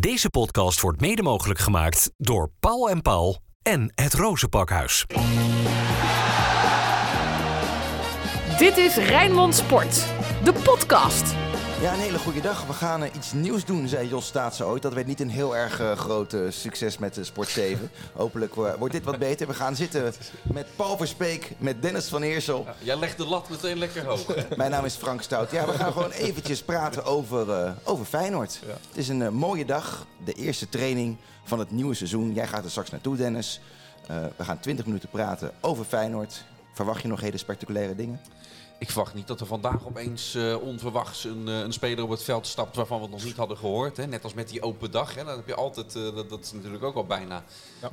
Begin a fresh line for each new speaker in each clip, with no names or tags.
Deze podcast wordt mede mogelijk gemaakt door Paul en Paul en het Rozenpakhuis.
Dit is Rijnmond Sport, de podcast.
Ja, een hele goede dag. We gaan eh, iets nieuws doen, zei Jos Staatse ooit. Dat werd niet een heel erg eh, groot eh, succes met de Sport 7. Hopelijk wordt dit wat beter. We gaan zitten met Paul Verspeek, met Dennis van Eersel.
Jij legt de lat meteen lekker hoog.
Mijn naam is Frank Stout. Ja, we gaan gewoon eventjes praten over, eh, over Feyenoord. Het is een mooie dag. De eerste training van het nieuwe seizoen. Jij gaat er straks naartoe, Dennis. Eh, we gaan 20 minuten praten over Feyenoord. Verwacht je nog hele spectaculaire dingen?
Ik verwacht niet dat er vandaag opeens eh, onverwachts een, eh, een speler op het veld stapt waarvan we het nog niet hadden gehoord. Hè? Net als met die open dag. Hè? Dan heb je altijd, eh, dat, dat is natuurlijk ook al bijna.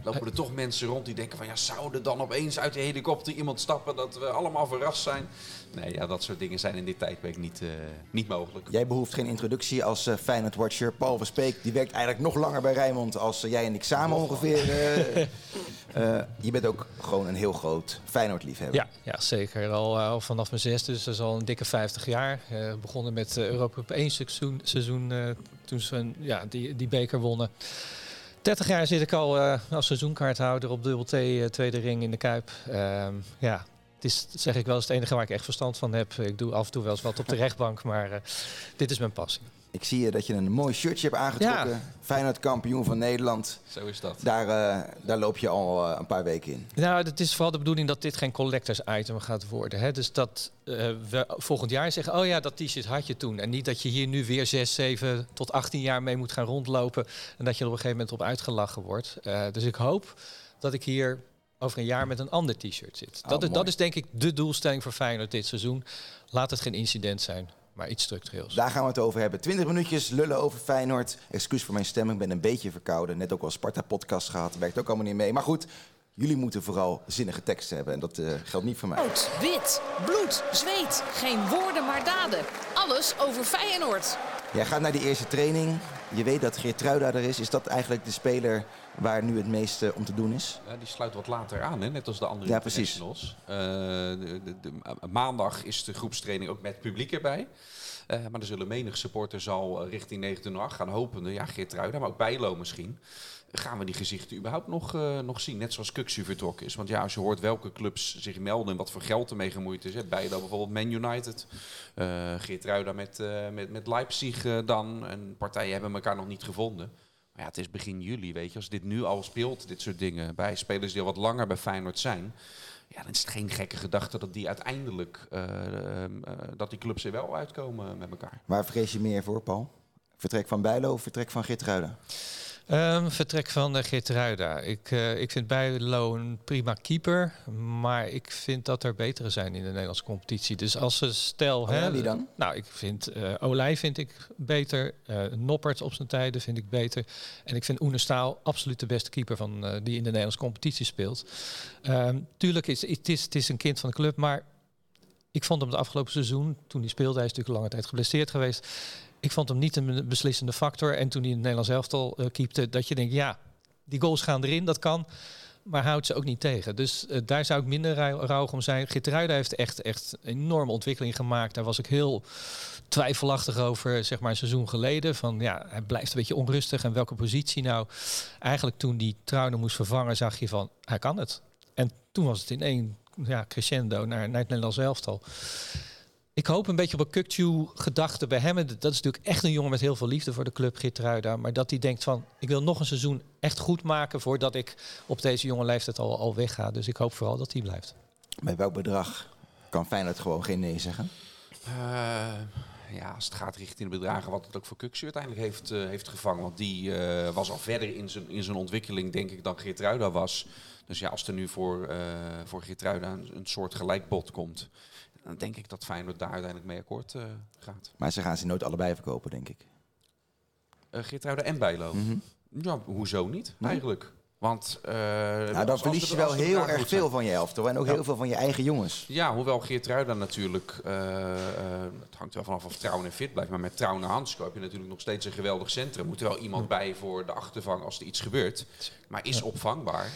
Lopen er toch mensen rond die denken van ja, zou er dan opeens uit de helikopter iemand stappen dat we allemaal verrast zijn? Nee, ja, dat soort dingen zijn in dit tijdperk niet, eh, niet mogelijk.
Jij behoeft geen introductie als eh Feyenoord-watcher. Paul Verspeek, die werkt eigenlijk nog langer bij Rijnmond als jij en ik samen ongeveer. eh. Je bent ook gewoon een heel groot Feyenoord-liefhebber.
Ja, ja zeker. Al, eh, al vanaf mijn zes, dus dat is al een dikke 50 jaar. Eh begonnen met Europa Cup 1 seizoen, seizoen toen ze ja, die, die beker wonnen. 30 jaar zit ik al als seizoenkaarthouder op dubbel T, tweede ring in de Kuip. Ehm, ja, het is, zeg ik wel, het enige waar ik echt verstand van heb. Ik doe af en toe wel eens wat op de rechtbank, maar dit is mijn passie.
Ik zie je dat je een mooi shirtje hebt aangetrokken.
Ja.
Feyenoord kampioen van Nederland.
Zo is dat.
Daar, eh, daar loop je al eh, een paar weken in.
Nou, het is vooral de bedoeling dat dit geen collectors item gaat worden. Hè? Dus dat eh, we volgend jaar zeggen, oh ja, dat t-shirt had je toen. En niet dat je hier nu weer 6, 7 tot 18 jaar mee moet gaan rondlopen. En dat je er op een gegeven moment op uitgelachen wordt. Dus ik hoop dat ik hier over een jaar met een ander t-shirt zit.
Oh,
dat, is,
mooi.
dat is denk ik de doelstelling voor Feyenoord dit seizoen. Laat het geen incident zijn, maar iets structureels.
Daar gaan we het over hebben. 20 minuutjes lullen over Feyenoord. Excuus voor mijn stem, ik ben een beetje verkouden. Net ook al Sparta-podcast gehad, werkt ook allemaal niet mee. Maar goed, jullie moeten vooral zinnige teksten hebben. En dat eh, geldt niet voor mij.
Rood, wit, bloed, zweet. Geen woorden maar daden. Alles over Feyenoord.
Jij gaat naar die eerste training. Je weet dat Geertruida er is. Is dat eigenlijk de speler waar nu het meeste om te doen is?
Ja, die sluit wat later aan, hè? net als de andere
Ja, precies.
Eh, de, de, de- ma- maandag is de groepstraining ook met publiek erbij. Eh, maar er zullen menig supporters al eh, richting 1908 gaan hopende. Ja, Geert Ruida, maar ook Bijlo misschien. Gaan we die gezichten überhaupt nog, eh, nog zien? Net zoals Kuxu vertrokken is. Want ja, als je hoort welke clubs zich melden en wat voor geld ermee gemoeid is. Bijlo bijvoorbeeld Man United. Geert Ruida met, met, met Leipzig dan. En partijen hebben elkaar nog niet gevonden. Maar ja, het is begin juli, weet je. Als dit nu al speelt, dit soort dingen, bij spelers die al wat langer bij Feyenoord zijn... Ja, dan is het geen gekke gedachte dat die uiteindelijk, eh, ehm, eh, dat die clubs er wel uitkomen met elkaar.
Waar vrees je meer voor, Paul? Vertrek van Bijlo of vertrek van Geertruida?
Ehm, vertrek van uh, Geertruida. Ik, eh, ik vind Bijlo een prima keeper. Maar ik vind dat er betere zijn in de Nederlandse competitie. Dus als ze stel...
Oh
hè,
wie dan?
Nou, ik vind eh Olij vind ik beter. eh Noppert op zijn tijden vind ik beter. En ik vind Oene Staal absoluut de beste keeper van, eh, die in de Nederlandse competitie speelt. Ehm, tuurlijk, is, het, is, het is een kind van de club. Maar ik vond hem het afgelopen seizoen, toen hij speelde... hij is natuurlijk lange tijd geblesseerd geweest... Ik vond hem niet een beslissende factor. En toen hij in het Nederlands elftal uh, keepte, dat je denkt, ja, die goals gaan erin, dat kan. Maar houdt ze ook niet tegen. Dus uh, daar zou ik minder rouwig om zijn. Gitteruida heeft echt, echt een enorme ontwikkeling gemaakt. Daar was ik heel twijfelachtig over, zeg maar, een seizoen geleden. Van ja, hij blijft een beetje onrustig. En welke positie nou? Eigenlijk toen die Trouwen moest vervangen, zag je van, hij kan het. En toen was het in één ja, crescendo naar, naar het Nederlands elftal. Ik hoop een beetje op een Kukcu-gedachte bij hem. Dat is natuurlijk echt een jongen met heel veel liefde voor de club, Gitruida. Maar dat hij denkt van, ik wil nog een seizoen echt goed maken... voordat ik op deze jonge leeftijd al, al wegga. Dus ik hoop vooral dat hij blijft.
Bij welk bedrag kan Feyenoord gewoon geen nee zeggen?
Uh, ja, als het gaat richting de bedragen wat het ook voor Kuksu uiteindelijk heeft, uh, heeft gevangen. Want die uh, was al verder in zijn, in zijn ontwikkeling, denk ik, dan Geertruida was. Dus ja, als er nu voor, uh, voor Geertruida een, een soort gelijkbod komt... dan denk ik dat Feyenoord daar uiteindelijk mee akkoord uh, gaat.
Maar ze gaan ze nooit allebei verkopen, denk ik.
Uh, Geertruida en Bijlo?
Mhm.
Mm -hmm. Ja, hoezo niet, nee? eigenlijk? Want uh,
nou, dan verlies je wel heel erg veel van je elftal en ook ja. heel veel van je eigen jongens.
Ja, hoewel Geert Ruida natuurlijk, uh, uh, het hangt wel vanaf of Trouwen en fit blijft, maar met Trouwen en Hansko heb je natuurlijk nog steeds een geweldig centrum. Moet er wel iemand bij voor de achtervang als er iets gebeurt, maar is opvangbaar.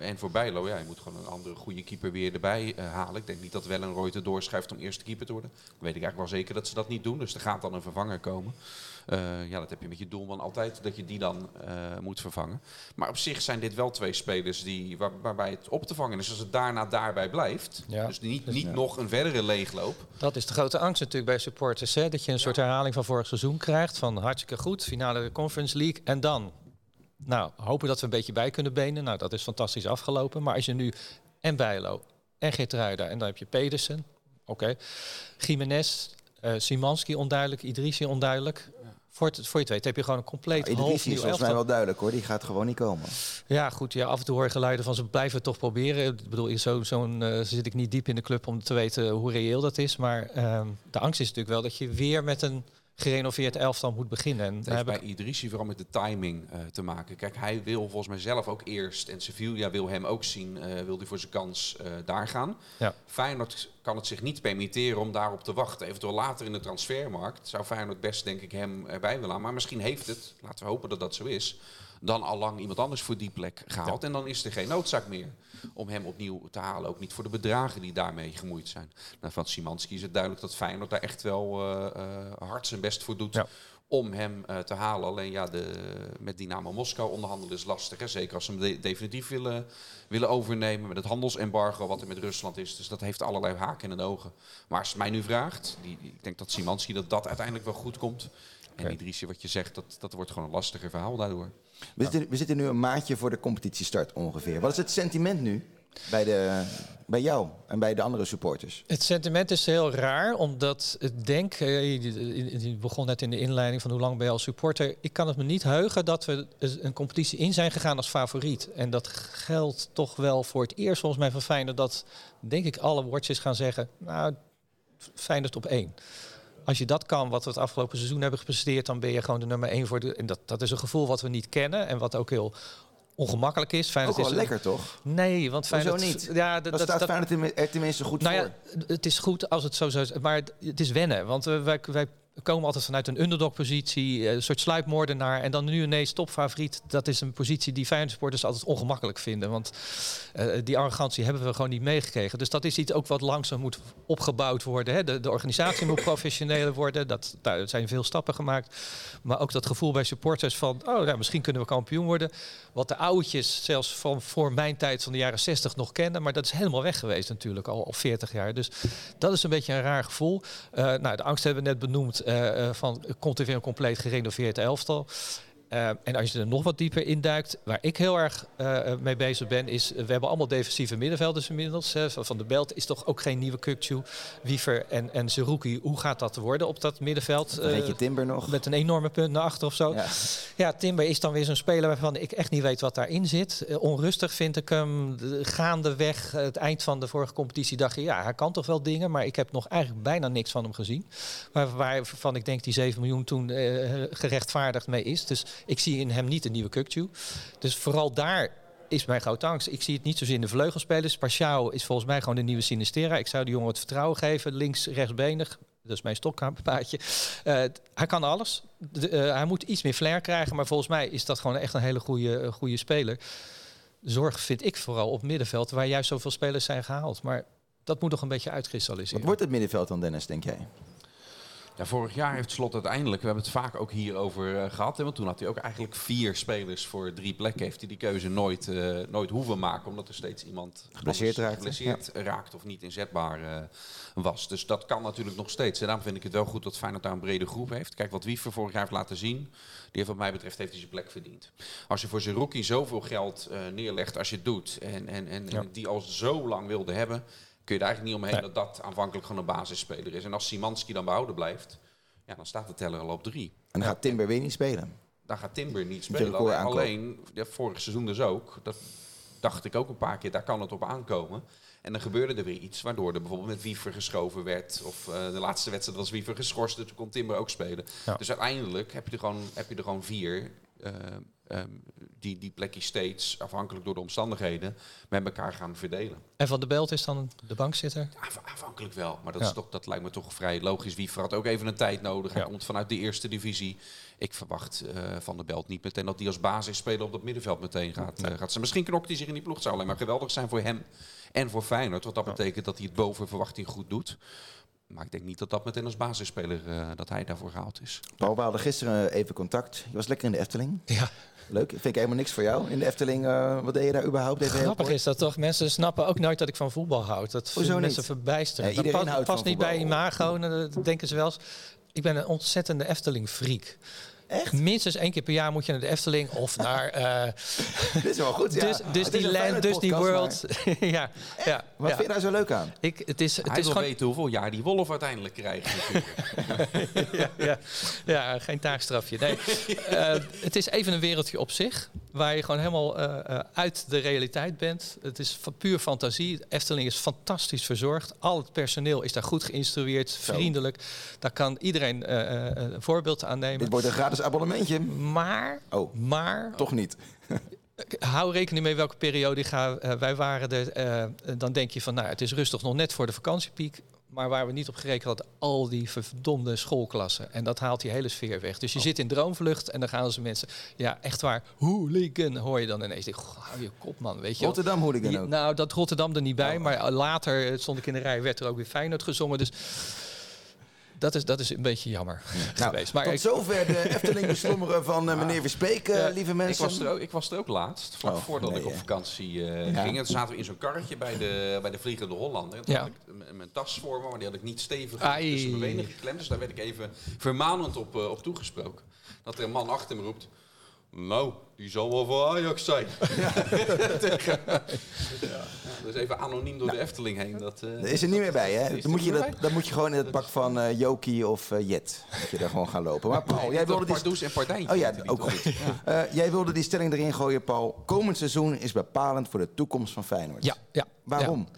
En voor Bijlo, ja, je moet gewoon een andere goede keeper weer erbij halen. Ik denk niet dat Wellenreuter doorschuift om eerste keeper te worden. Dan weet ik eigenlijk wel zeker dat ze dat niet doen, dus er gaat dan een vervanger komen. Eh, ja, dat heb je met je doelman altijd, dat je die dan eh, moet vervangen. Maar op zich zijn dit wel twee spelers die, waar, waarbij het op te vangen is als het daarna daarbij blijft.
Ja.
Dus niet, niet nog een verdere leegloop.
Dat is de grote angst natuurlijk bij supporters. Hè? Dat je een soort herhaling van vorig seizoen krijgt. Van hartstikke goed, finale Conference League. En dan? Nou, hopen dat we een beetje bij kunnen benen. Nou, dat is fantastisch afgelopen. Maar als je nu en Bijlo en Geertruida en dan heb je Pedersen. Oké. Jiménez, eh Simanski onduidelijk, Idrissi onduidelijk. Voor, het, voor je het weet heb je gewoon een compleet
Iedereen
half
is volgens mij wel duidelijk hoor. Die gaat gewoon niet komen.
Ja, goed. Ja, af en toe hoor je geluiden van ze blijven het toch proberen. Ik bedoel, zo, zo'n eh, zit ik niet diep in de club om te weten hoe reëel dat is. Maar ehm, de angst is natuurlijk wel dat je weer met een gerenoveerd elftal moet beginnen. En
Het heeft bij
ik,
Idrissi vooral met de timing eh, te maken. Kijk, hij wil volgens mij zelf ook eerst, en Sevilla wil hem ook zien, eh, wil hij voor zijn kans eh, daar gaan.
Ja.
Feyenoord kan het zich niet permitteren om daarop te wachten. Eventueel later in de transfermarkt zou Feyenoord best, denk ik, hem erbij willen. Maar misschien heeft het, laten we hopen dat dat zo is, dan al lang iemand anders voor die plek gehaald. En dan is er geen noodzaak meer om hem opnieuw te halen. Ook niet voor de bedragen die daarmee gemoeid zijn. Nou, van Simanski is het duidelijk dat Feyenoord daar echt wel eh, eh, hard zijn best voor doet
Ja.
om hem eh, te halen. Alleen ja, de, met Dynamo Moskou onderhandelen is lastig. Hè? Zeker als ze hem de- definitief willen, willen overnemen met het handelsembargo wat er met Rusland is. Dus dat heeft allerlei haken in de ogen. Maar als het mij nu vraagt, die, ik denk dat Simanski dat dat uiteindelijk wel goed komt. En
Oké.
Idrissi, wat je zegt, dat, dat wordt gewoon een lastiger verhaal daardoor.
We, zitten, we zitten nu een maandje voor de competitiestart ongeveer. Wat is het sentiment nu bij, de, bij jou en bij de andere supporters?
het sentiment is heel raar, omdat ik denk, eh, je- begon net in de inleiding van hoe lang ben je als supporter. Ik kan het me niet heugen dat we een competitie in zijn gegaan als favoriet. En dat geldt toch wel voor het eerst volgens mij van dat, denk ik, alle watches gaan zeggen, nou, Feyenoord op één. Als je dat kan, wat we het afgelopen seizoen hebben gepresteerd, dan ben je gewoon de nummer één voor de. En dat, dat is een gevoel wat we niet kennen en wat ook heel ongemakkelijk is.
Ook
Feyenoord
wel
is
lekker toch?
Nee, want
Hoezo
Feyenoord...
niet?
Ja, dat,
staat
dat,
Feyenoord er tenminste goed
nou
voor.
ja, het is goed als het zo zou zijn, maar het- het is wennen. Want eh, wij, wij komen altijd vanuit een underdog-positie, eh, een soort sluipmoordenaar. En dan nu ineens topfavoriet. Dat is een positie die Feyenoord-supporters altijd ongemakkelijk vinden. Want eh, die arrogantie hebben we gewoon niet meegekregen. Dus dat is iets ook wat langzaam moet opgebouwd worden. Hè. De, de organisatie moet professioneler worden. Dat, zijn veel stappen gemaakt. Maar ook dat gevoel bij supporters van... oh, nou, misschien kunnen we kampioen worden. Wat de oudjes zelfs van voor mijn tijd van de jaren 60 nog kennen. Maar dat is helemaal weg geweest natuurlijk, al, al 40 jaar. Dus dat is een beetje een raar gevoel. Eh, nou, de angst hebben we net benoemd. Eh, eh, van, komt er weer een compleet gerenoveerd elftal? Eh, en als je er nog wat dieper induikt, waar ik heel erg eh, mee bezig ben, is we hebben allemaal defensieve middenvelders inmiddels. hè. Van de Belt is toch ook geen nieuwe Kukcu, Wiever en, en Zerouki. Hoe gaat dat worden op dat middenveld?
Vergeet je
Eh,
Timber nog?
met een enorme punt naar achter of zo.
Ja.
Ja, Timber is dan weer zo'n speler waarvan ik echt niet weet wat daarin zit. Onrustig vind ik hem. De- Gaandeweg, het eind van de vorige competitie, dacht je... ja, hij kan toch wel dingen, maar ik heb nog eigenlijk bijna niks van hem gezien. Waar, waarvan ik denk die 7 miljoen toen gerechtvaardigd mee is. Dus ik zie in hem niet een nieuwe Kukcu. Dus vooral daar is mijn grote angst. Ik zie het niet zozeer in de vleugelspelers. Pashao is volgens mij gewoon de nieuwe Sinistera. Ik zou de jongen het vertrouwen geven. Links, rechtsbenig. Dat is mijn stokpaardje. Eh hij kan alles. Eh, hij moet iets meer flair krijgen. Maar volgens mij is dat gewoon echt een hele goede, eh, goede speler. Zorg vind ik vooral op middenveld. Waar juist zoveel spelers zijn gehaald. Maar dat moet nog een beetje
Wat
uitkristalliseren.
wordt het middenveld dan, Dennis, denk jij?
Ja, vorig jaar heeft Slot uiteindelijk, we hebben het vaak ook hierover uh, gehad. Hè, want toen had hij ook eigenlijk vier spelers voor drie plekken. Heeft hij die keuze nooit, uh, nooit hoeven maken. Omdat er steeds iemand
geblesseerd raakt,
geblesseerd raakt of niet inzetbaar uh, was. Dus dat kan natuurlijk nog steeds. En daarom vind ik het wel goed dat Feyenoord daar een brede groep heeft. Kijk, wat Wiever vorig jaar heeft laten zien. Die heeft wat mij betreft heeft hij zijn plek verdiend. Als je voor zijn rookie zoveel geld uh, neerlegt als je het doet. En, en, en, ja. en die al zo lang wilde hebben kun je er eigenlijk niet omheen nee. dat dat aanvankelijk gewoon een basisspeler is. En als Simanski dan behouden blijft, ja, dan staat de teller al op drie.
En dan gaat Timber weer niet spelen.
Dan gaat Timber niet spelen. Alleen, alleen ja, vorig seizoen dus ook. Dat dacht ik ook een paar keer, daar kan het op aankomen. En dan gebeurde er weer iets waardoor er bijvoorbeeld met Wiever geschoven werd. Of uh, de laatste wedstrijd was Wiever geschorst, dus toen kon Timber ook spelen. Ja. Dus uiteindelijk heb je er gewoon, heb je er gewoon vier. Uh, um, die, die plekjes steeds, afhankelijk door de omstandigheden, met elkaar gaan verdelen.
En Van de Belt is dan de bankzitter?
Ja, afhankelijk wel, maar dat, ja. is toch, dat lijkt me toch vrij logisch. Wiever had ook even een tijd nodig. Hij ja. komt vanuit de eerste divisie. Ik verwacht uh, Van de Belt niet meteen dat hij als basisspeler op dat middenveld meteen gaat. Nee. Uh, gaat ze. Misschien knokt hij zich in die ploeg. Het zou alleen maar geweldig zijn voor hem en voor Feyenoord. Want dat betekent dat hij het boven verwachting goed doet. Maar ik denk niet dat dat meteen als basisspeler uh, dat hij daarvoor gehaald is.
Paul, we hadden gisteren even contact. Je was lekker in de Efteling.
Ja.
Leuk. Vind ik helemaal niks voor jou in de Efteling. Uh, wat deed je daar überhaupt?
Grappig is dat toch? Mensen snappen ook nooit dat ik van voetbal houd. Dat
Hoezo
mensen
niet?
verbijsteren.
Ja,
dat
houdt
past niet bij imago. Dat denken ze wel eens. Ik ben een ontzettende Efteling-freak.
Echt?
Minstens één keer per jaar moet je naar de Efteling of naar uh,
Dit is wel goed, ja.
dus,
Feyenoord
Disney
podcast,
World. ja, ja,
Wat
ja.
vind je daar zo leuk aan?
Ik, het is, het
hij
is
wil
gewoon
weten hoeveel jaar die Wolf uiteindelijk krijgt. natuurlijk.
ja, ja, ja, geen taakstrafje. Nee. Eh, het is even een wereldje op zich, waar je gewoon helemaal eh, eh, uit de realiteit bent. Het is van puur fantasie. Efteling is fantastisch verzorgd. Al het personeel is daar goed geïnstrueerd, vriendelijk. Daar kan iedereen eh, een voorbeeld aan nemen.
Dit wordt een gratis abonnementje.
Maar,
Oh.
maar
Toch niet.
Hou rekening mee welke periode ik ga. Eh, wij waren er. eh, dan denk je van, nou, het is rustig nog net voor de vakantiepiek. Maar waar we niet op gerekend hadden, al die verdomde schoolklassen. En dat haalt die hele sfeer weg. Dus je zit in droomvlucht en dan gaan ze mensen... Ja, echt waar, hooligan hoor je dan ineens. Ik goh, hou je kop man, weet je.
Rotterdam hooligan ook.
Nou, dat Rotterdam er niet bij.
Oh.
Maar later eh, stond ik in de rij, werd er ook weer Feyenoord gezongen. Dus dat is, dat is een beetje jammer
Nou,
geweest. Maar
tot
ik-
zover de Efteling beslommeren van eh, meneer Verspeek, eh,
Ja,
lieve
ik,
mensen.
was er ook, ik was er ook laatst, vlak
Oh,
voordat
nee,
ik op vakantie eh,
Ja.
ging. En toen zaten we in zo'n karretje bij de, bij de Vliegende Hollander. En toen
Ja.
had ik mijn tas voor me, maar die had ik niet stevig
Ai.
tussen mijn benen geklemd. Dus daar werd ik even vermanend op, eh, op toegesproken. Dat er een man achter me roept... Nou, die zal wel voor Ajax zijn. Tegen- ja. Dus even anoniem door de Efteling heen. Dat, eh,
is er niet meer bij, hè? Dan moet, je dat, dan moet je gewoon in het pak van eh Jokie of eh, Jet. Moet je daar gewoon gaan lopen. Maar Paul,
Nee,
jij wilde die...
Pardoes en Partijntje.
Oh ja, ook
toch?
goed. Eh, jij wilde die stelling erin gooien, Paul. Komend seizoen is bepalend voor de toekomst van Feyenoord.
ja, ja,
Waarom?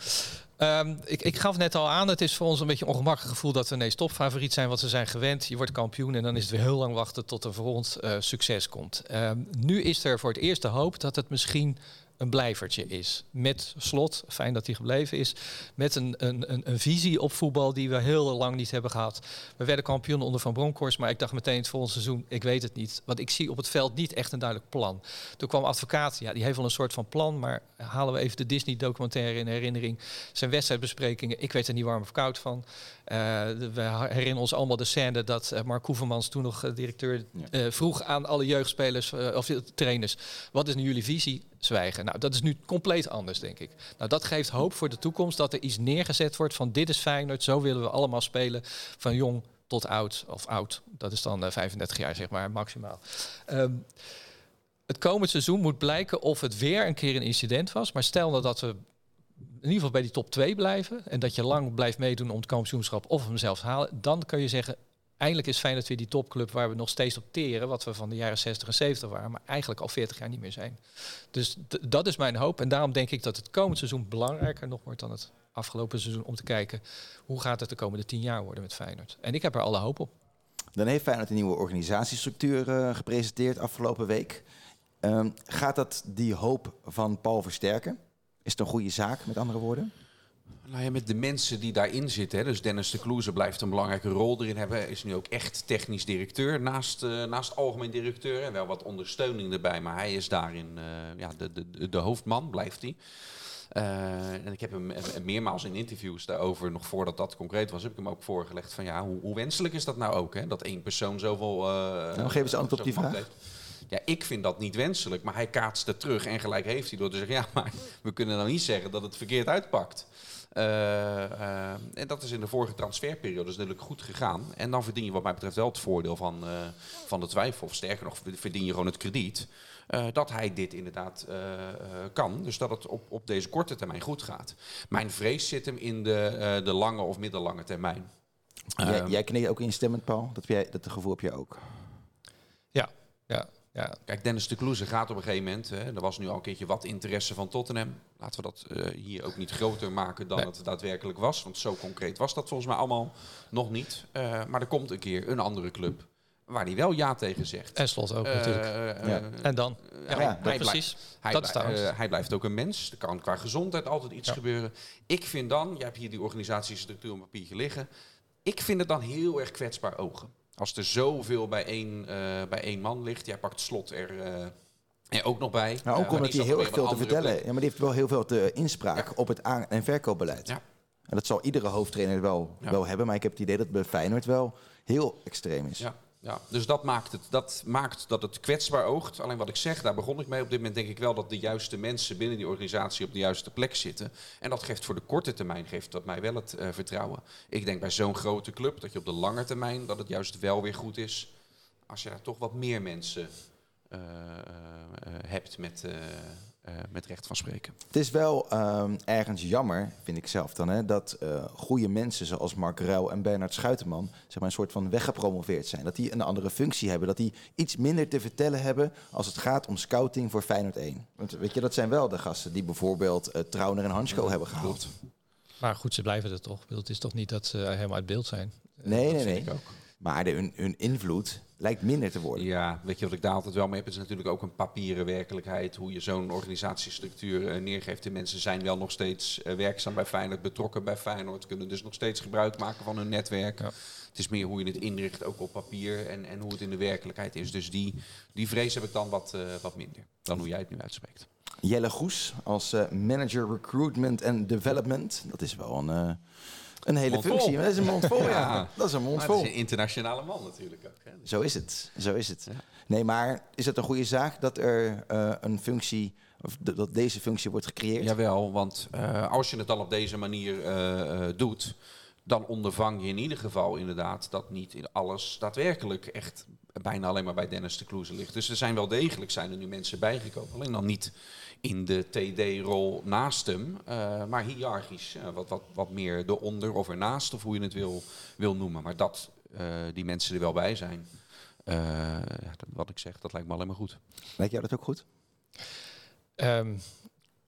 Ehm, ik, ik gaf net al aan, het is voor ons een beetje een ongemakkelijk gevoel dat we ineens topfavoriet zijn, wat ze zijn gewend. Je wordt kampioen en dan is het weer heel lang wachten tot er voor ons eh, succes komt. Ehm, nu is er voor het eerst de hoop dat het misschien een blijvertje is. Met slot, fijn dat hij gebleven is. Met een, een, een, een visie op voetbal die we heel lang niet hebben gehad. We werden kampioen onder Van Bronckhorst, maar ik dacht meteen het volgende seizoen, ik weet het niet. Want ik zie op het veld niet echt een duidelijk plan. Toen kwam advocaat, ja, die heeft wel een soort van plan, maar halen we even de Disney-documentaire in herinnering. Zijn wedstrijdbesprekingen, ik weet er niet warm of koud van. Eh, we herinneren ons allemaal de scène dat eh, Mark Hoevermans, toen nog eh, directeur, vroeg aan alle jeugdspelers of trainers: wat is nu jullie visie? Zwijgen. Nou, dat is nu compleet anders, denk ik. Nou, dat geeft hoop voor de toekomst dat er iets neergezet wordt van dit is Feyenoord, zo willen we allemaal spelen, van jong tot oud of oud. Dat is dan eh, 35 jaar, zeg maar, maximaal. Ehm, het komend seizoen moet blijken of het weer een keer een incident was. Maar stel nou dat we in ieder geval bij die top 2 blijven. En dat je lang blijft meedoen om het kampioenschap of hem zelfs halen. Dan kun je zeggen, eindelijk is Feyenoord weer die topclub waar we nog steeds op teren. Wat we van de jaren 60 en 70 waren. Maar eigenlijk al 40 jaar niet meer zijn. Dus dat is mijn hoop. En daarom denk ik dat het komend seizoen belangrijker nog wordt dan het afgelopen seizoen. Om te kijken, hoe gaat het de komende 10 jaar worden met Feyenoord. En ik heb er alle hoop op.
Dan heeft Feyenoord een nieuwe organisatiestructuur eh, gepresenteerd afgelopen week. Ehm, gaat dat die hoop van Paul versterken? Is het een goede zaak, met andere woorden?
Nou ja, met de mensen die daarin zitten. Hè, dus Dennis de Kloeze blijft een belangrijke rol erin hebben. Hij is nu ook echt technisch directeur naast, eh, naast algemeen directeur. En wel wat ondersteuning erbij. Maar hij is daarin eh, ja, de, de, de hoofdman, blijft hij. Eh, en ik heb hem meermaals in interviews daarover, nog voordat dat concreet was, heb ik hem ook voorgelegd van ja, hoe, hoe wenselijk is dat nou ook? Hè? Dat één persoon zoveel...
Nou, geef eens antwoord op die vraag.
heeft. Ja, ik vind dat niet wenselijk, maar hij kaatst het terug en gelijk heeft hij door te zeggen, ja, maar we kunnen dan niet zeggen dat het verkeerd uitpakt. Eh, eh, en dat is in de vorige transferperiode dus natuurlijk goed gegaan. En dan verdien je wat mij betreft wel het voordeel van, eh, van de twijfel. Of sterker nog, verdien je gewoon het krediet. eh, dat hij dit inderdaad eh, eh, kan. Dus dat het op, op deze korte termijn goed gaat. Mijn vrees zit hem in de, eh, de lange of middellange termijn.
jij,
Ehm,
jij knikt ook instemmend, Paul. Dat, heb jij, dat gevoel heb je ook.
Ja, ja, ja.
Kijk, Dennis de Kloeze gaat op een gegeven moment. Hè, er was nu al een keertje wat interesse van Tottenham. Laten we dat eh, hier ook niet groter maken dan
Nee.
het daadwerkelijk was. Want zo concreet was dat volgens mij allemaal nog niet. Eh, maar er komt een keer een andere club waar hij wel ja tegen zegt.
En slot ook
Eh,
natuurlijk.
Ja.
En dan?
hij-
Ja,
hij blijft-
precies.
Hij,
Dat
eh, hij blijft ook een mens. Er kan qua gezondheid altijd iets
Ja.
gebeuren. Ik vind dan, jij hebt hier die organisatiestructuur op papier liggen. Ik vind het dan heel erg kwetsbaar ogen. Als er zoveel bij één, eh, bij één man ligt. Jij pakt slot er, eh, ook nog bij.
Maar ook
Eh,
omdat hij heel erg veel te vertellen. Ja, maar die heeft wel heel veel te inspraak
Ja.
op het aan- en verkoopbeleid.
Ja.
En dat zal iedere hoofdtrainer wel, wel hebben. Maar ik heb het idee dat het bij Feyenoord wel heel extreem is.
Ja, ja. dus dat maakt, het, dat maakt dat het kwetsbaar oogt. Alleen wat ik zeg, daar begon ik mee. Op dit moment denk ik wel dat de juiste mensen binnen die organisatie op de juiste plek zitten. En dat geeft voor de korte termijn geeft dat mij wel het eh, vertrouwen. Ik denk bij zo'n grote club dat je op de lange termijn dat het juist wel weer goed is. Als je daar toch wat meer mensen eh, eh, hebt met, met recht van spreken.
Het is wel ehm, ergens jammer, vind ik zelf dan, hè, dat eh goede mensen zoals Mark Ruil en Bernard Schuiterman zeg maar, een soort van weggepromoveerd zijn. Dat die een andere functie hebben. Dat die iets minder te vertellen hebben als het gaat om scouting voor Feyenoord 1. Want weet je, dat zijn wel de gasten die bijvoorbeeld eh Trauner en Hansko hebben gehaald.
Maar goed, ze blijven er toch. Het is toch niet dat ze helemaal uit beeld zijn.
Nee, nee,
vind
nee.
ik ook.
Maar de, hun, hun invloed lijkt minder te worden.
Ja, weet je wat ik daar altijd wel mee heb? Het is natuurlijk ook een papieren werkelijkheid. Hoe je zo'n organisatiestructuur eh, neergeeft. De mensen zijn wel nog steeds eh, werkzaam bij Feyenoord, betrokken bij Feyenoord. Kunnen dus nog steeds gebruik maken van hun netwerk.
Ja.
Het is meer hoe je het inricht, ook op papier. En, en hoe het in de werkelijkheid is. Dus die, die vrees heb ik dan wat, eh, wat minder. Dan hoe jij het nu uitspreekt.
Jelle Goes als eh, manager recruitment en development. Dat is wel een, eh, een hele functie. Dat is een mond vol, ja.
Ja.
Dat is een mond vol.
is een internationale man natuurlijk ook. Hè? Dus-
Zo is het. Zo is het.
Ja.
Nee, maar is het een goede zaak dat er eh, een functie, of dat deze functie wordt gecreëerd?
Jawel, want eh, als je het al op deze manier eh, doet, dan ondervang je in ieder geval inderdaad dat niet in alles daadwerkelijk echt bijna alleen maar bij Dennis de Kloeze ligt. Dus er zijn wel degelijk zijn er nu mensen bijgekomen. Alleen dan niet in de TD-rol naast hem, eh, maar hiërarchisch. eh, wat, wat, wat meer eronder of ernaast, of hoe je het wil, wil noemen. Maar dat eh, die mensen er wel bij zijn. eh, ja, dat- wat ik zeg, dat lijkt me alleen maar goed.
Lijkt jou dat ook goed?
Ehm,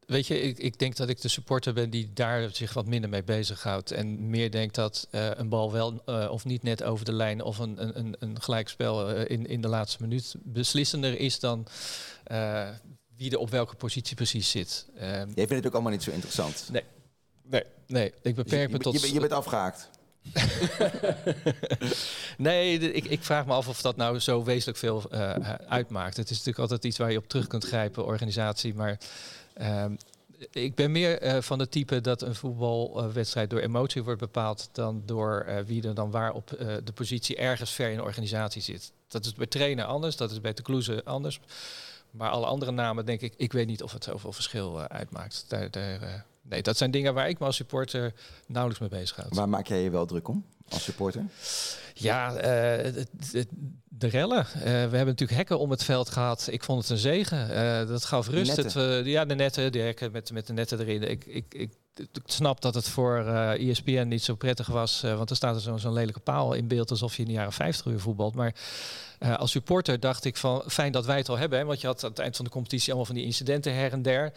weet je, ik, ik denk dat ik de supporter ben die daar zich wat minder mee bezighoudt. En meer denkt dat eh, een bal wel eh, of niet net over de lijn of een, een, een, een gelijkspel in, in de laatste minuut beslissender is dan eh, wie er op welke positie precies zit. Ehm,
Jij vindt het ook allemaal niet zo interessant.
nee. Nee, nee, ik
Dus
beperk
je,
me tot.
je, bent- je bent afgehaakt.
nee, ik, ik vraag me af of dat nou zo wezenlijk veel eh, uitmaakt. Het is natuurlijk altijd iets waar je op terug kunt grijpen, organisatie. Maar ehm, ik ben meer eh, van het type dat een voetbalwedstrijd door emotie wordt bepaald dan door eh, wie er dan waar op eh, de positie ergens ver in de organisatie zit. Dat is bij trainer anders, dat is bij de Kloeze anders. Maar alle andere namen denk ik, ik weet niet of het zoveel verschil eh, uitmaakt. Daar, daar, eh, nee, dat zijn dingen waar ik me als supporter nauwelijks mee bezig houd.
Waar maak jij je wel druk om als supporter?
Ja, eh, de rellen. Eh, we hebben natuurlijk hekken om het veld gehad. Ik vond het een zegen. Eh, dat gaf rust. Het, ja, de netten, de hekken met, met de netten erin. Ik, ik, ik, ik snap dat het voor ESPN niet zo prettig was. want er staat er zo'n zo'n lelijke paal in beeld alsof je in de jaren 50 weer voetbalt. Maar als supporter dacht ik van fijn dat wij het al hebben. Hè, want je had aan het eind van de competitie allemaal van die incidenten her en der.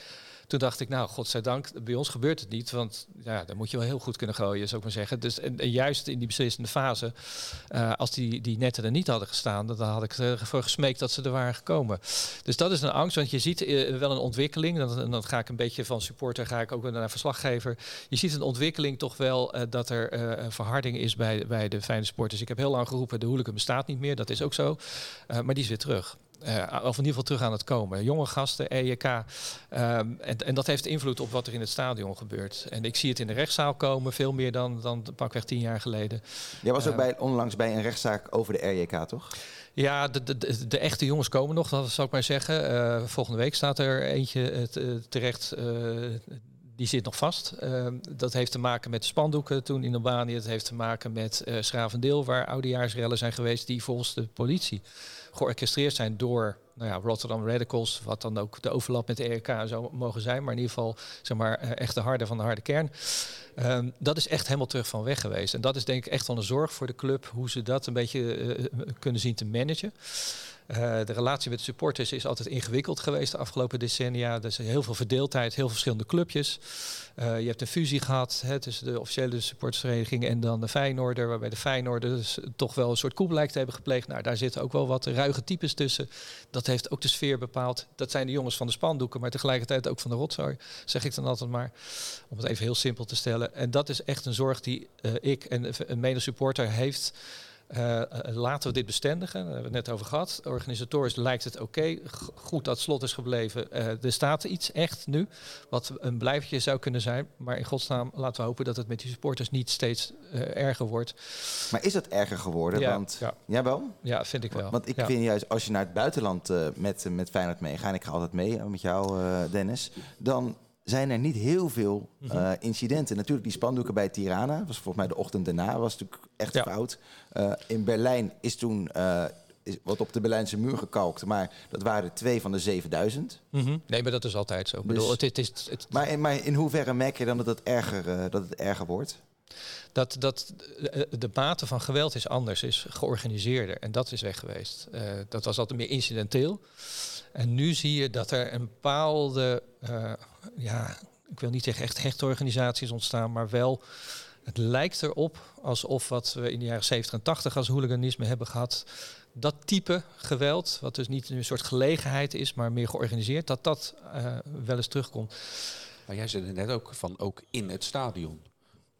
Toen dacht ik, nou, godzijdank, bij ons gebeurt het niet. Want ja, dan moet je wel heel goed kunnen gooien, zou ik maar zeggen. Dus en, juist in die beslissende fase, eh, als die, die netten er niet hadden gestaan, dan had ik ervoor gesmeekt dat ze er waren gekomen. Dus dat is een angst, want je ziet eh, wel een ontwikkeling. Dan, en dan ga ik een beetje van supporter, ga ik ook naar verslaggever. Je ziet een ontwikkeling toch wel eh, dat er een verharding is bij, bij de fijne sporters. Ik heb heel lang geroepen, de hooligan bestaat niet meer. Dat is ook zo. Maar die is weer terug. Eh, of in ieder geval terug aan het komen. Jonge gasten, EJK. ehm, en, en dat heeft invloed op wat er in het stadion gebeurt. En ik zie het in de rechtszaal komen, veel meer dan, dan pakweg tien jaar geleden.
Jij was ook
Eh,
bij, onlangs bij een rechtszaak over de RJK, toch?
Ja, de, de, de, echte jongens komen nog, dat zou ik maar zeggen. Eh, volgende week staat er eentje te- terecht. die zit nog vast. Eh, dat heeft te maken met spandoeken toen in Albanië. Het heeft te maken met Schravendeel, waar oudejaarsrellen zijn geweest... die volgens de politie georchestreerd zijn door nou ja, Rotterdam Radicals... wat dan ook de overlap met de ERK zou mogen zijn. Maar in ieder geval zeg maar, eh, echt de harde van de harde kern. Ehm, dat is echt helemaal terug van weg geweest. En dat is denk ik echt wel een zorg voor de club... hoe ze dat een beetje eh, kunnen zien te managen. Eh, de relatie met de supporters is altijd ingewikkeld geweest de afgelopen decennia. Er is heel veel verdeeldheid, heel verschillende clubjes. Eh, je hebt een fusie gehad hè, tussen de officiële supportersvereniging en dan de Feyenoorder, waarbij de Feyenoorders toch wel een soort koep lijkt te hebben gepleegd. Nou, daar zitten ook wel wat ruige types tussen. Dat heeft ook de sfeer bepaald. Dat zijn de jongens van de spandoeken, maar tegelijkertijd ook van de rotzooi, zeg ik dan altijd maar. Om het even heel simpel te stellen. En dat is echt een zorg die eh, ik en een medesupporter heeft Uh, laten we dit bestendigen. Daar hebben we het net over gehad. Organisatorisch lijkt het oké. Goed dat slot is gebleven. Uh, er staat iets echt nu. Wat een blijvertje zou kunnen zijn. Maar in godsnaam laten we hopen dat het met die supporters niet steeds uh, erger wordt.
Maar is dat erger geworden?
Ja,
Want,
ja.
Jawel?
Ja, vind ik wel.
Want ik
ja.
vind juist, als je naar het buitenland met, met Feyenoord meegaat... en ik ga altijd mee met jou, Dennis... dan zijn er niet heel veel uh, incidenten. Natuurlijk die spandoeken bij Tirana, was volgens mij de ochtend daarna, was natuurlijk echt
Ja.
fout. Uh, in Berlijn is toen uh, is wat op de Berlijnse muur gekalkt, maar dat waren twee van de 7000.
Mhm. Nee, maar dat is altijd zo. Ik
Dus-
bedoel, het, het is, het,
Maar in, maar in hoeverre merk je dan dat het erger, dat het erger wordt?
dat, dat eh, de mate van geweld is anders, is georganiseerder. En dat is weg geweest. Uh, dat was altijd meer incidenteel. En nu zie je dat er een bepaalde, uh, ja, ik wil niet zeggen echt hechte organisaties ontstaan, maar wel, het lijkt erop alsof wat we in de jaren 70 en 80 als hooliganisme hebben gehad, dat type geweld, wat dus niet een soort gelegenheid is, maar meer georganiseerd, dat dat uh, wel eens terugkomt.
Maar jij zei net ook van ook in het stadion.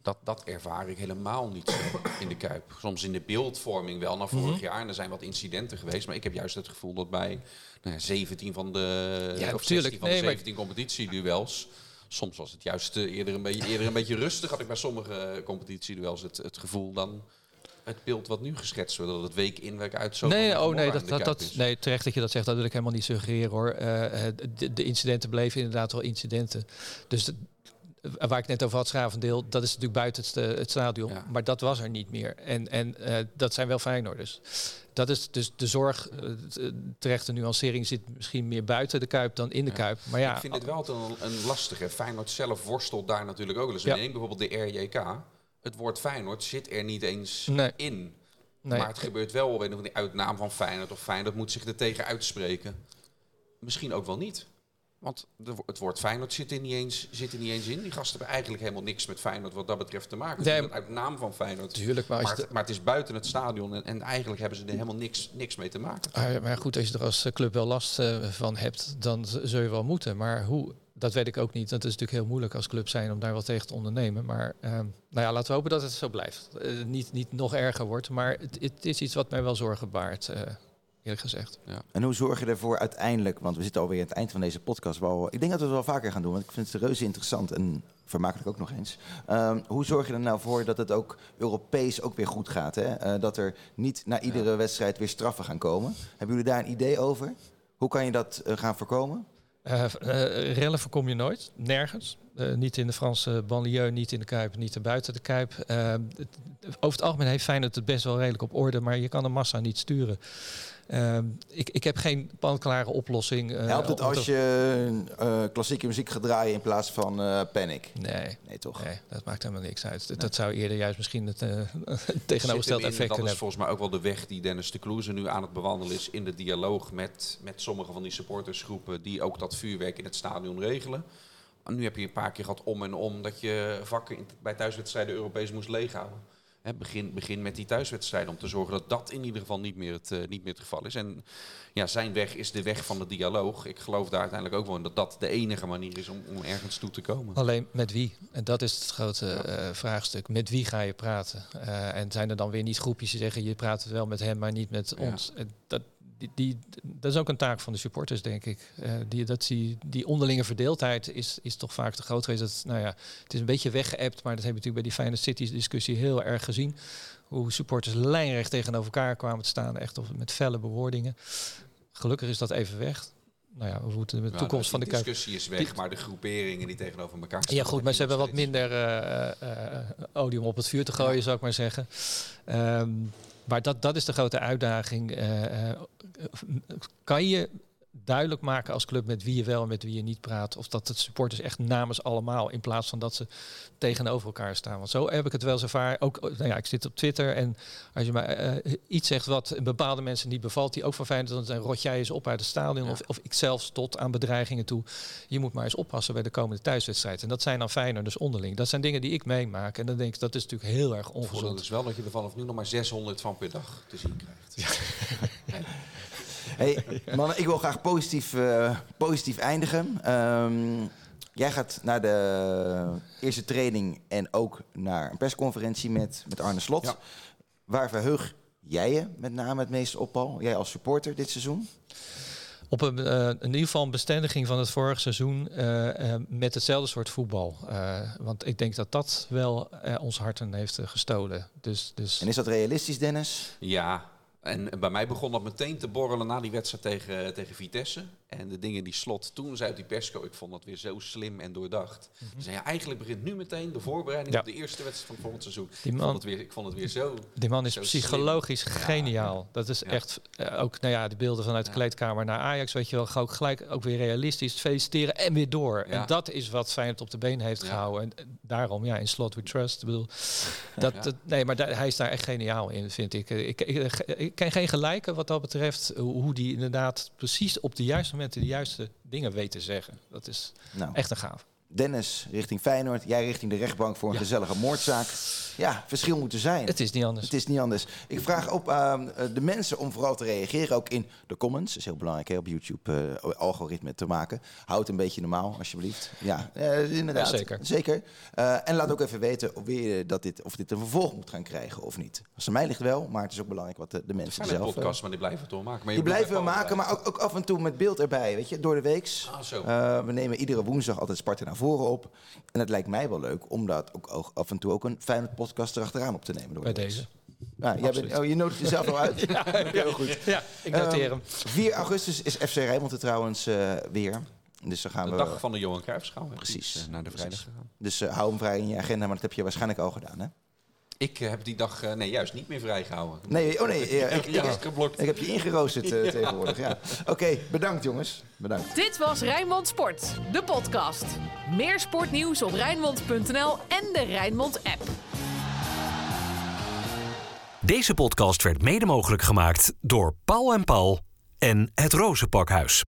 Dat, dat ervaar ik helemaal niet zo in de Kuip. Soms in de beeldvorming wel naar vorig
Mhm.
jaar. En er zijn wat incidenten geweest. Maar ik heb juist het gevoel dat bij nou ja, 17 van de,
Ja,
of
tuurlijk.
16 van
Nee,
de
maar-
17 competitieduels... Soms was het juist eh, eerder, een beetje, eerder een beetje rustig. Had ik bij sommige competitieduels het, het gevoel dan... Het beeld wat nu geschetst wordt, dat het week in, week uit zo...
nee, oh nee, dat, dat, dat, nee, terecht dat je dat zegt. Dat wil ik helemaal niet suggereren hoor. Eh, eh, de, de incidenten bleven inderdaad wel incidenten. Dus waar ik net over had, Schravendeel, dat is natuurlijk buiten het, eh, het stadion.
Ja.
Maar dat was er niet meer. En, en eh, dat zijn wel Feyenoorders. Dat is dus de zorg, eh, t- eh, terechte nuancering zit misschien meer buiten de Kuip dan in de
Ja.
Kuip. Maar ja,
ik vind het wel een, een lastige. Feyenoord zelf worstelt daar natuurlijk ook wel eens.
Ja.
Neem bijvoorbeeld de RJK. Het woord Feyenoord zit er niet eens
Nee.
in.
nee,
Maar het gebeurt wel op een of andere uitnaam van Feyenoord. Of Feyenoord moet zich er tegen uitspreken. Misschien ook wel niet. Want de, het woord Feyenoord zit er, niet eens, zit er niet eens in. Die gasten hebben eigenlijk helemaal niks met Feyenoord wat dat betreft te maken.
Nee,
uit naam van Feyenoord.
natuurlijk. Maar,
Maar het, maar het is buiten het stadion. En, en eigenlijk hebben ze er helemaal niks, niks mee te maken.
Ah, maar goed, als je er als eh, club wel last eh, van hebt, dan zul je wel moeten. Maar hoe, dat weet ik ook niet. Dat is natuurlijk heel moeilijk als club zijn om daar wat tegen te ondernemen. Maar ehm, nou ja, laten we hopen dat het zo blijft. Eh, niet, niet nog erger wordt, maar het, het is iets wat mij wel zorgen baart, eerlijk gezegd.
En hoe zorg je ervoor uiteindelijk, want we zitten alweer aan het eind van deze podcast. Wel, ik denk dat we het wel vaker gaan doen, want ik vind het reuze interessant en vermakelijk ook nog eens. Ehm, hoe zorg je er nou voor dat het ook Europees ook weer goed gaat? Hè? Eh, dat er niet na iedere wedstrijd weer straffen gaan komen. Hebben jullie daar een idee over? Hoe kan je dat eh, gaan voorkomen?
Eh, rellen voorkom je nooit, nergens. Eh, niet in de Franse banlieue, niet in de Kuip, niet erbuiten de Kuip. Eh, het- over het algemeen heeft Feyenoord het best wel redelijk op orde, maar je kan een massa niet sturen. Eh, ik, ik heb geen panklare oplossing. eh,
Helpt het als je eh, klassieke muziek gaat draaien in plaats van eh, Panic?
Nee,
Nee, toch?
nee, dat maakt helemaal niks uit. Dat- Dat zou eerder juist misschien het tegenovergestelde effect
Dat
kunnen
is
hebben.
volgens mij ook wel de weg die Dennis de Kloeze nu aan het bewandelen is in de dialoog met, met sommige van die supportersgroepen die ook dat vuurwerk in het stadion regelen. Nu heb je een paar keer gehad om en om dat je vakken in- bij thuiswedstrijden Europees moest leeghouden. Begin, begin met die thuiswedstrijden om te zorgen dat dat in ieder geval niet meer het, eh, niet meer het geval is. En ja, zijn weg is de weg van de dialoog. Ik geloof daar uiteindelijk ook wel in dat dat de enige manier is om, om ergens toe te komen.
Alleen met wie? En dat is het grote eh, vraagstuk. Met wie ga je praten? Eh, en zijn er dan weer niet groepjes die zeggen je praat wel met hem, maar niet met
Ja.
ons? Dat, die, die, dat is ook een taak van de supporters, denk ik. Eh, die, dat die, die onderlinge verdeeldheid is, is toch vaak te groot geweest. Dat, nou ja, het is een beetje weggeëpt, maar dat hebben we natuurlijk bij die Fijne Cities discussie heel erg gezien. Hoe supporters lijnrecht tegenover elkaar kwamen te staan, echt of met felle bewoordingen. Gelukkig is dat even weg. Nou ja, we moeten de toekomst van de Kuip
discussie is weg,
Die-
maar de groeperingen die tegenover elkaar staan.
ja, goed, maar ze hebben wat minder eh, olie om op het vuur te gooien, zou ik maar zeggen. Ehm, maar dat, dat is de grote uitdaging. Kan je duidelijk maken als club met wie je wel en met wie je niet praat? Of dat het supporters echt namens allemaal, in plaats van dat ze tegenover elkaar staan. Want zo heb ik het wel eens ervaren. Ook, nou ja, ik zit op Twitter en als je mij eh, iets zegt wat bepaalde mensen niet bevalt, die ook van fijn dan rot jij eens op uit het stadion.
Ja.
Of, of ik zelfs tot aan bedreigingen toe. Je moet maar eens oppassen bij de komende thuiswedstrijd. En dat zijn dan fijner, dus onderling. Dat zijn dingen die ik meemaak. En dan denk ik, dat is natuurlijk heel erg ongezond.
is wel dat je er vanaf nu nog maar 600 van per dag te zien krijgt.
Hey, mannen, ik wil graag positief, eh, positief eindigen. Ehm, jij gaat naar de eerste training en ook naar een persconferentie met, met Arne Slot.
Ja.
Waar verheug jij je met name het meest op, Paul? Jij als supporter dit seizoen?
Op een, uh, in ieder geval een bestendiging van het vorige seizoen uh, uh, met hetzelfde soort voetbal. want ik denk dat dat wel ons harten heeft gestolen. Dus, dus...
En is dat realistisch, Dennis?
Ja, en bij mij begon dat meteen te borrelen na die wedstrijd tegen, tegen Vitesse. En de dingen die Slot toen zei op die persco, ik vond dat weer zo slim en doordacht. Mm -hmm. ja, eigenlijk begint nu meteen de voorbereiding ja. op de eerste wedstrijd van het volgend seizoen. Die man, ik, vond het weer, ik vond het weer zo
Die man is psychologisch slim. geniaal. Ja. Dat is echt, uh, ook nou ja, de beelden vanuit de kleedkamer naar Ajax, weet je wel, ook gelijk ook weer realistisch feliciteren en weer door. En dat is wat Feyenoord op de been heeft gehouden. En daarom, ja, in Slot we trust. Ik bedoel, dat, dat, nee, maar daar, hij is daar echt geniaal in, vind ik. Ik, ik, ik ken geen gelijken wat dat betreft, hoe die inderdaad precies op de juiste momenten de juiste dingen weet te zeggen. Dat is nou. echt een gaaf.
Dennis richting Feyenoord, jij richting de rechtbank voor een ja. gezellige moordzaak. Ja, verschil moet er zijn.
Het is niet anders.
Het is niet anders. Ik vraag op uh, de mensen om vooral te reageren, ook in de comments. Dat is heel belangrijk hè, op YouTube, uh, algoritme te maken. Houd een beetje normaal, alsjeblieft. Ja, uh, inderdaad.
Ja, zeker.
zeker. en laat ook even weten of, weer, dat dit, of dit een vervolg moet gaan krijgen of niet. Als er mij ligt wel, maar het is ook belangrijk wat de, de mensen zelf...
Het podcast, maar die blijven het doormaken. Maar
die blijven we maken, maar ook, ook, af en toe met beeld erbij, weet je, door de weeks.
Ah, zo.
we nemen iedere woensdag altijd Sparta naar op. En het lijkt mij wel leuk om dat ook af en toe ook een fijne podcast erachteraan op te nemen. Door
Bij deze.
Ja, jij bent, oh, je nodigt jezelf al uit?
ja, heel goed. Ja, ik noteer hem.
4 augustus is FC Rijnmond er trouwens uh, weer. Dus dan gaan
de
we,
dag van de Johan Cruijffschaal.
Precies.
Dus, uh, naar de vrijdag gegaan.
Dus uh, hou hem vrij in je agenda, maar dat heb je waarschijnlijk al gedaan, hè?
Ik heb die dag, uh, nee, juist niet meer vrijgehouden.
Nee, oh nee, ja, ik, ik, ik, ik, heb je ingeroosterd uh, ja. tegenwoordig. Ja. Oké, okay, bedankt jongens. Bedankt.
Dit was Rijnmond Sport, de podcast. Meer sportnieuws op Rijnmond.nl en de Rijnmond app.
Deze podcast werd mede mogelijk gemaakt door Paul en Paul en het Rozenpakhuis.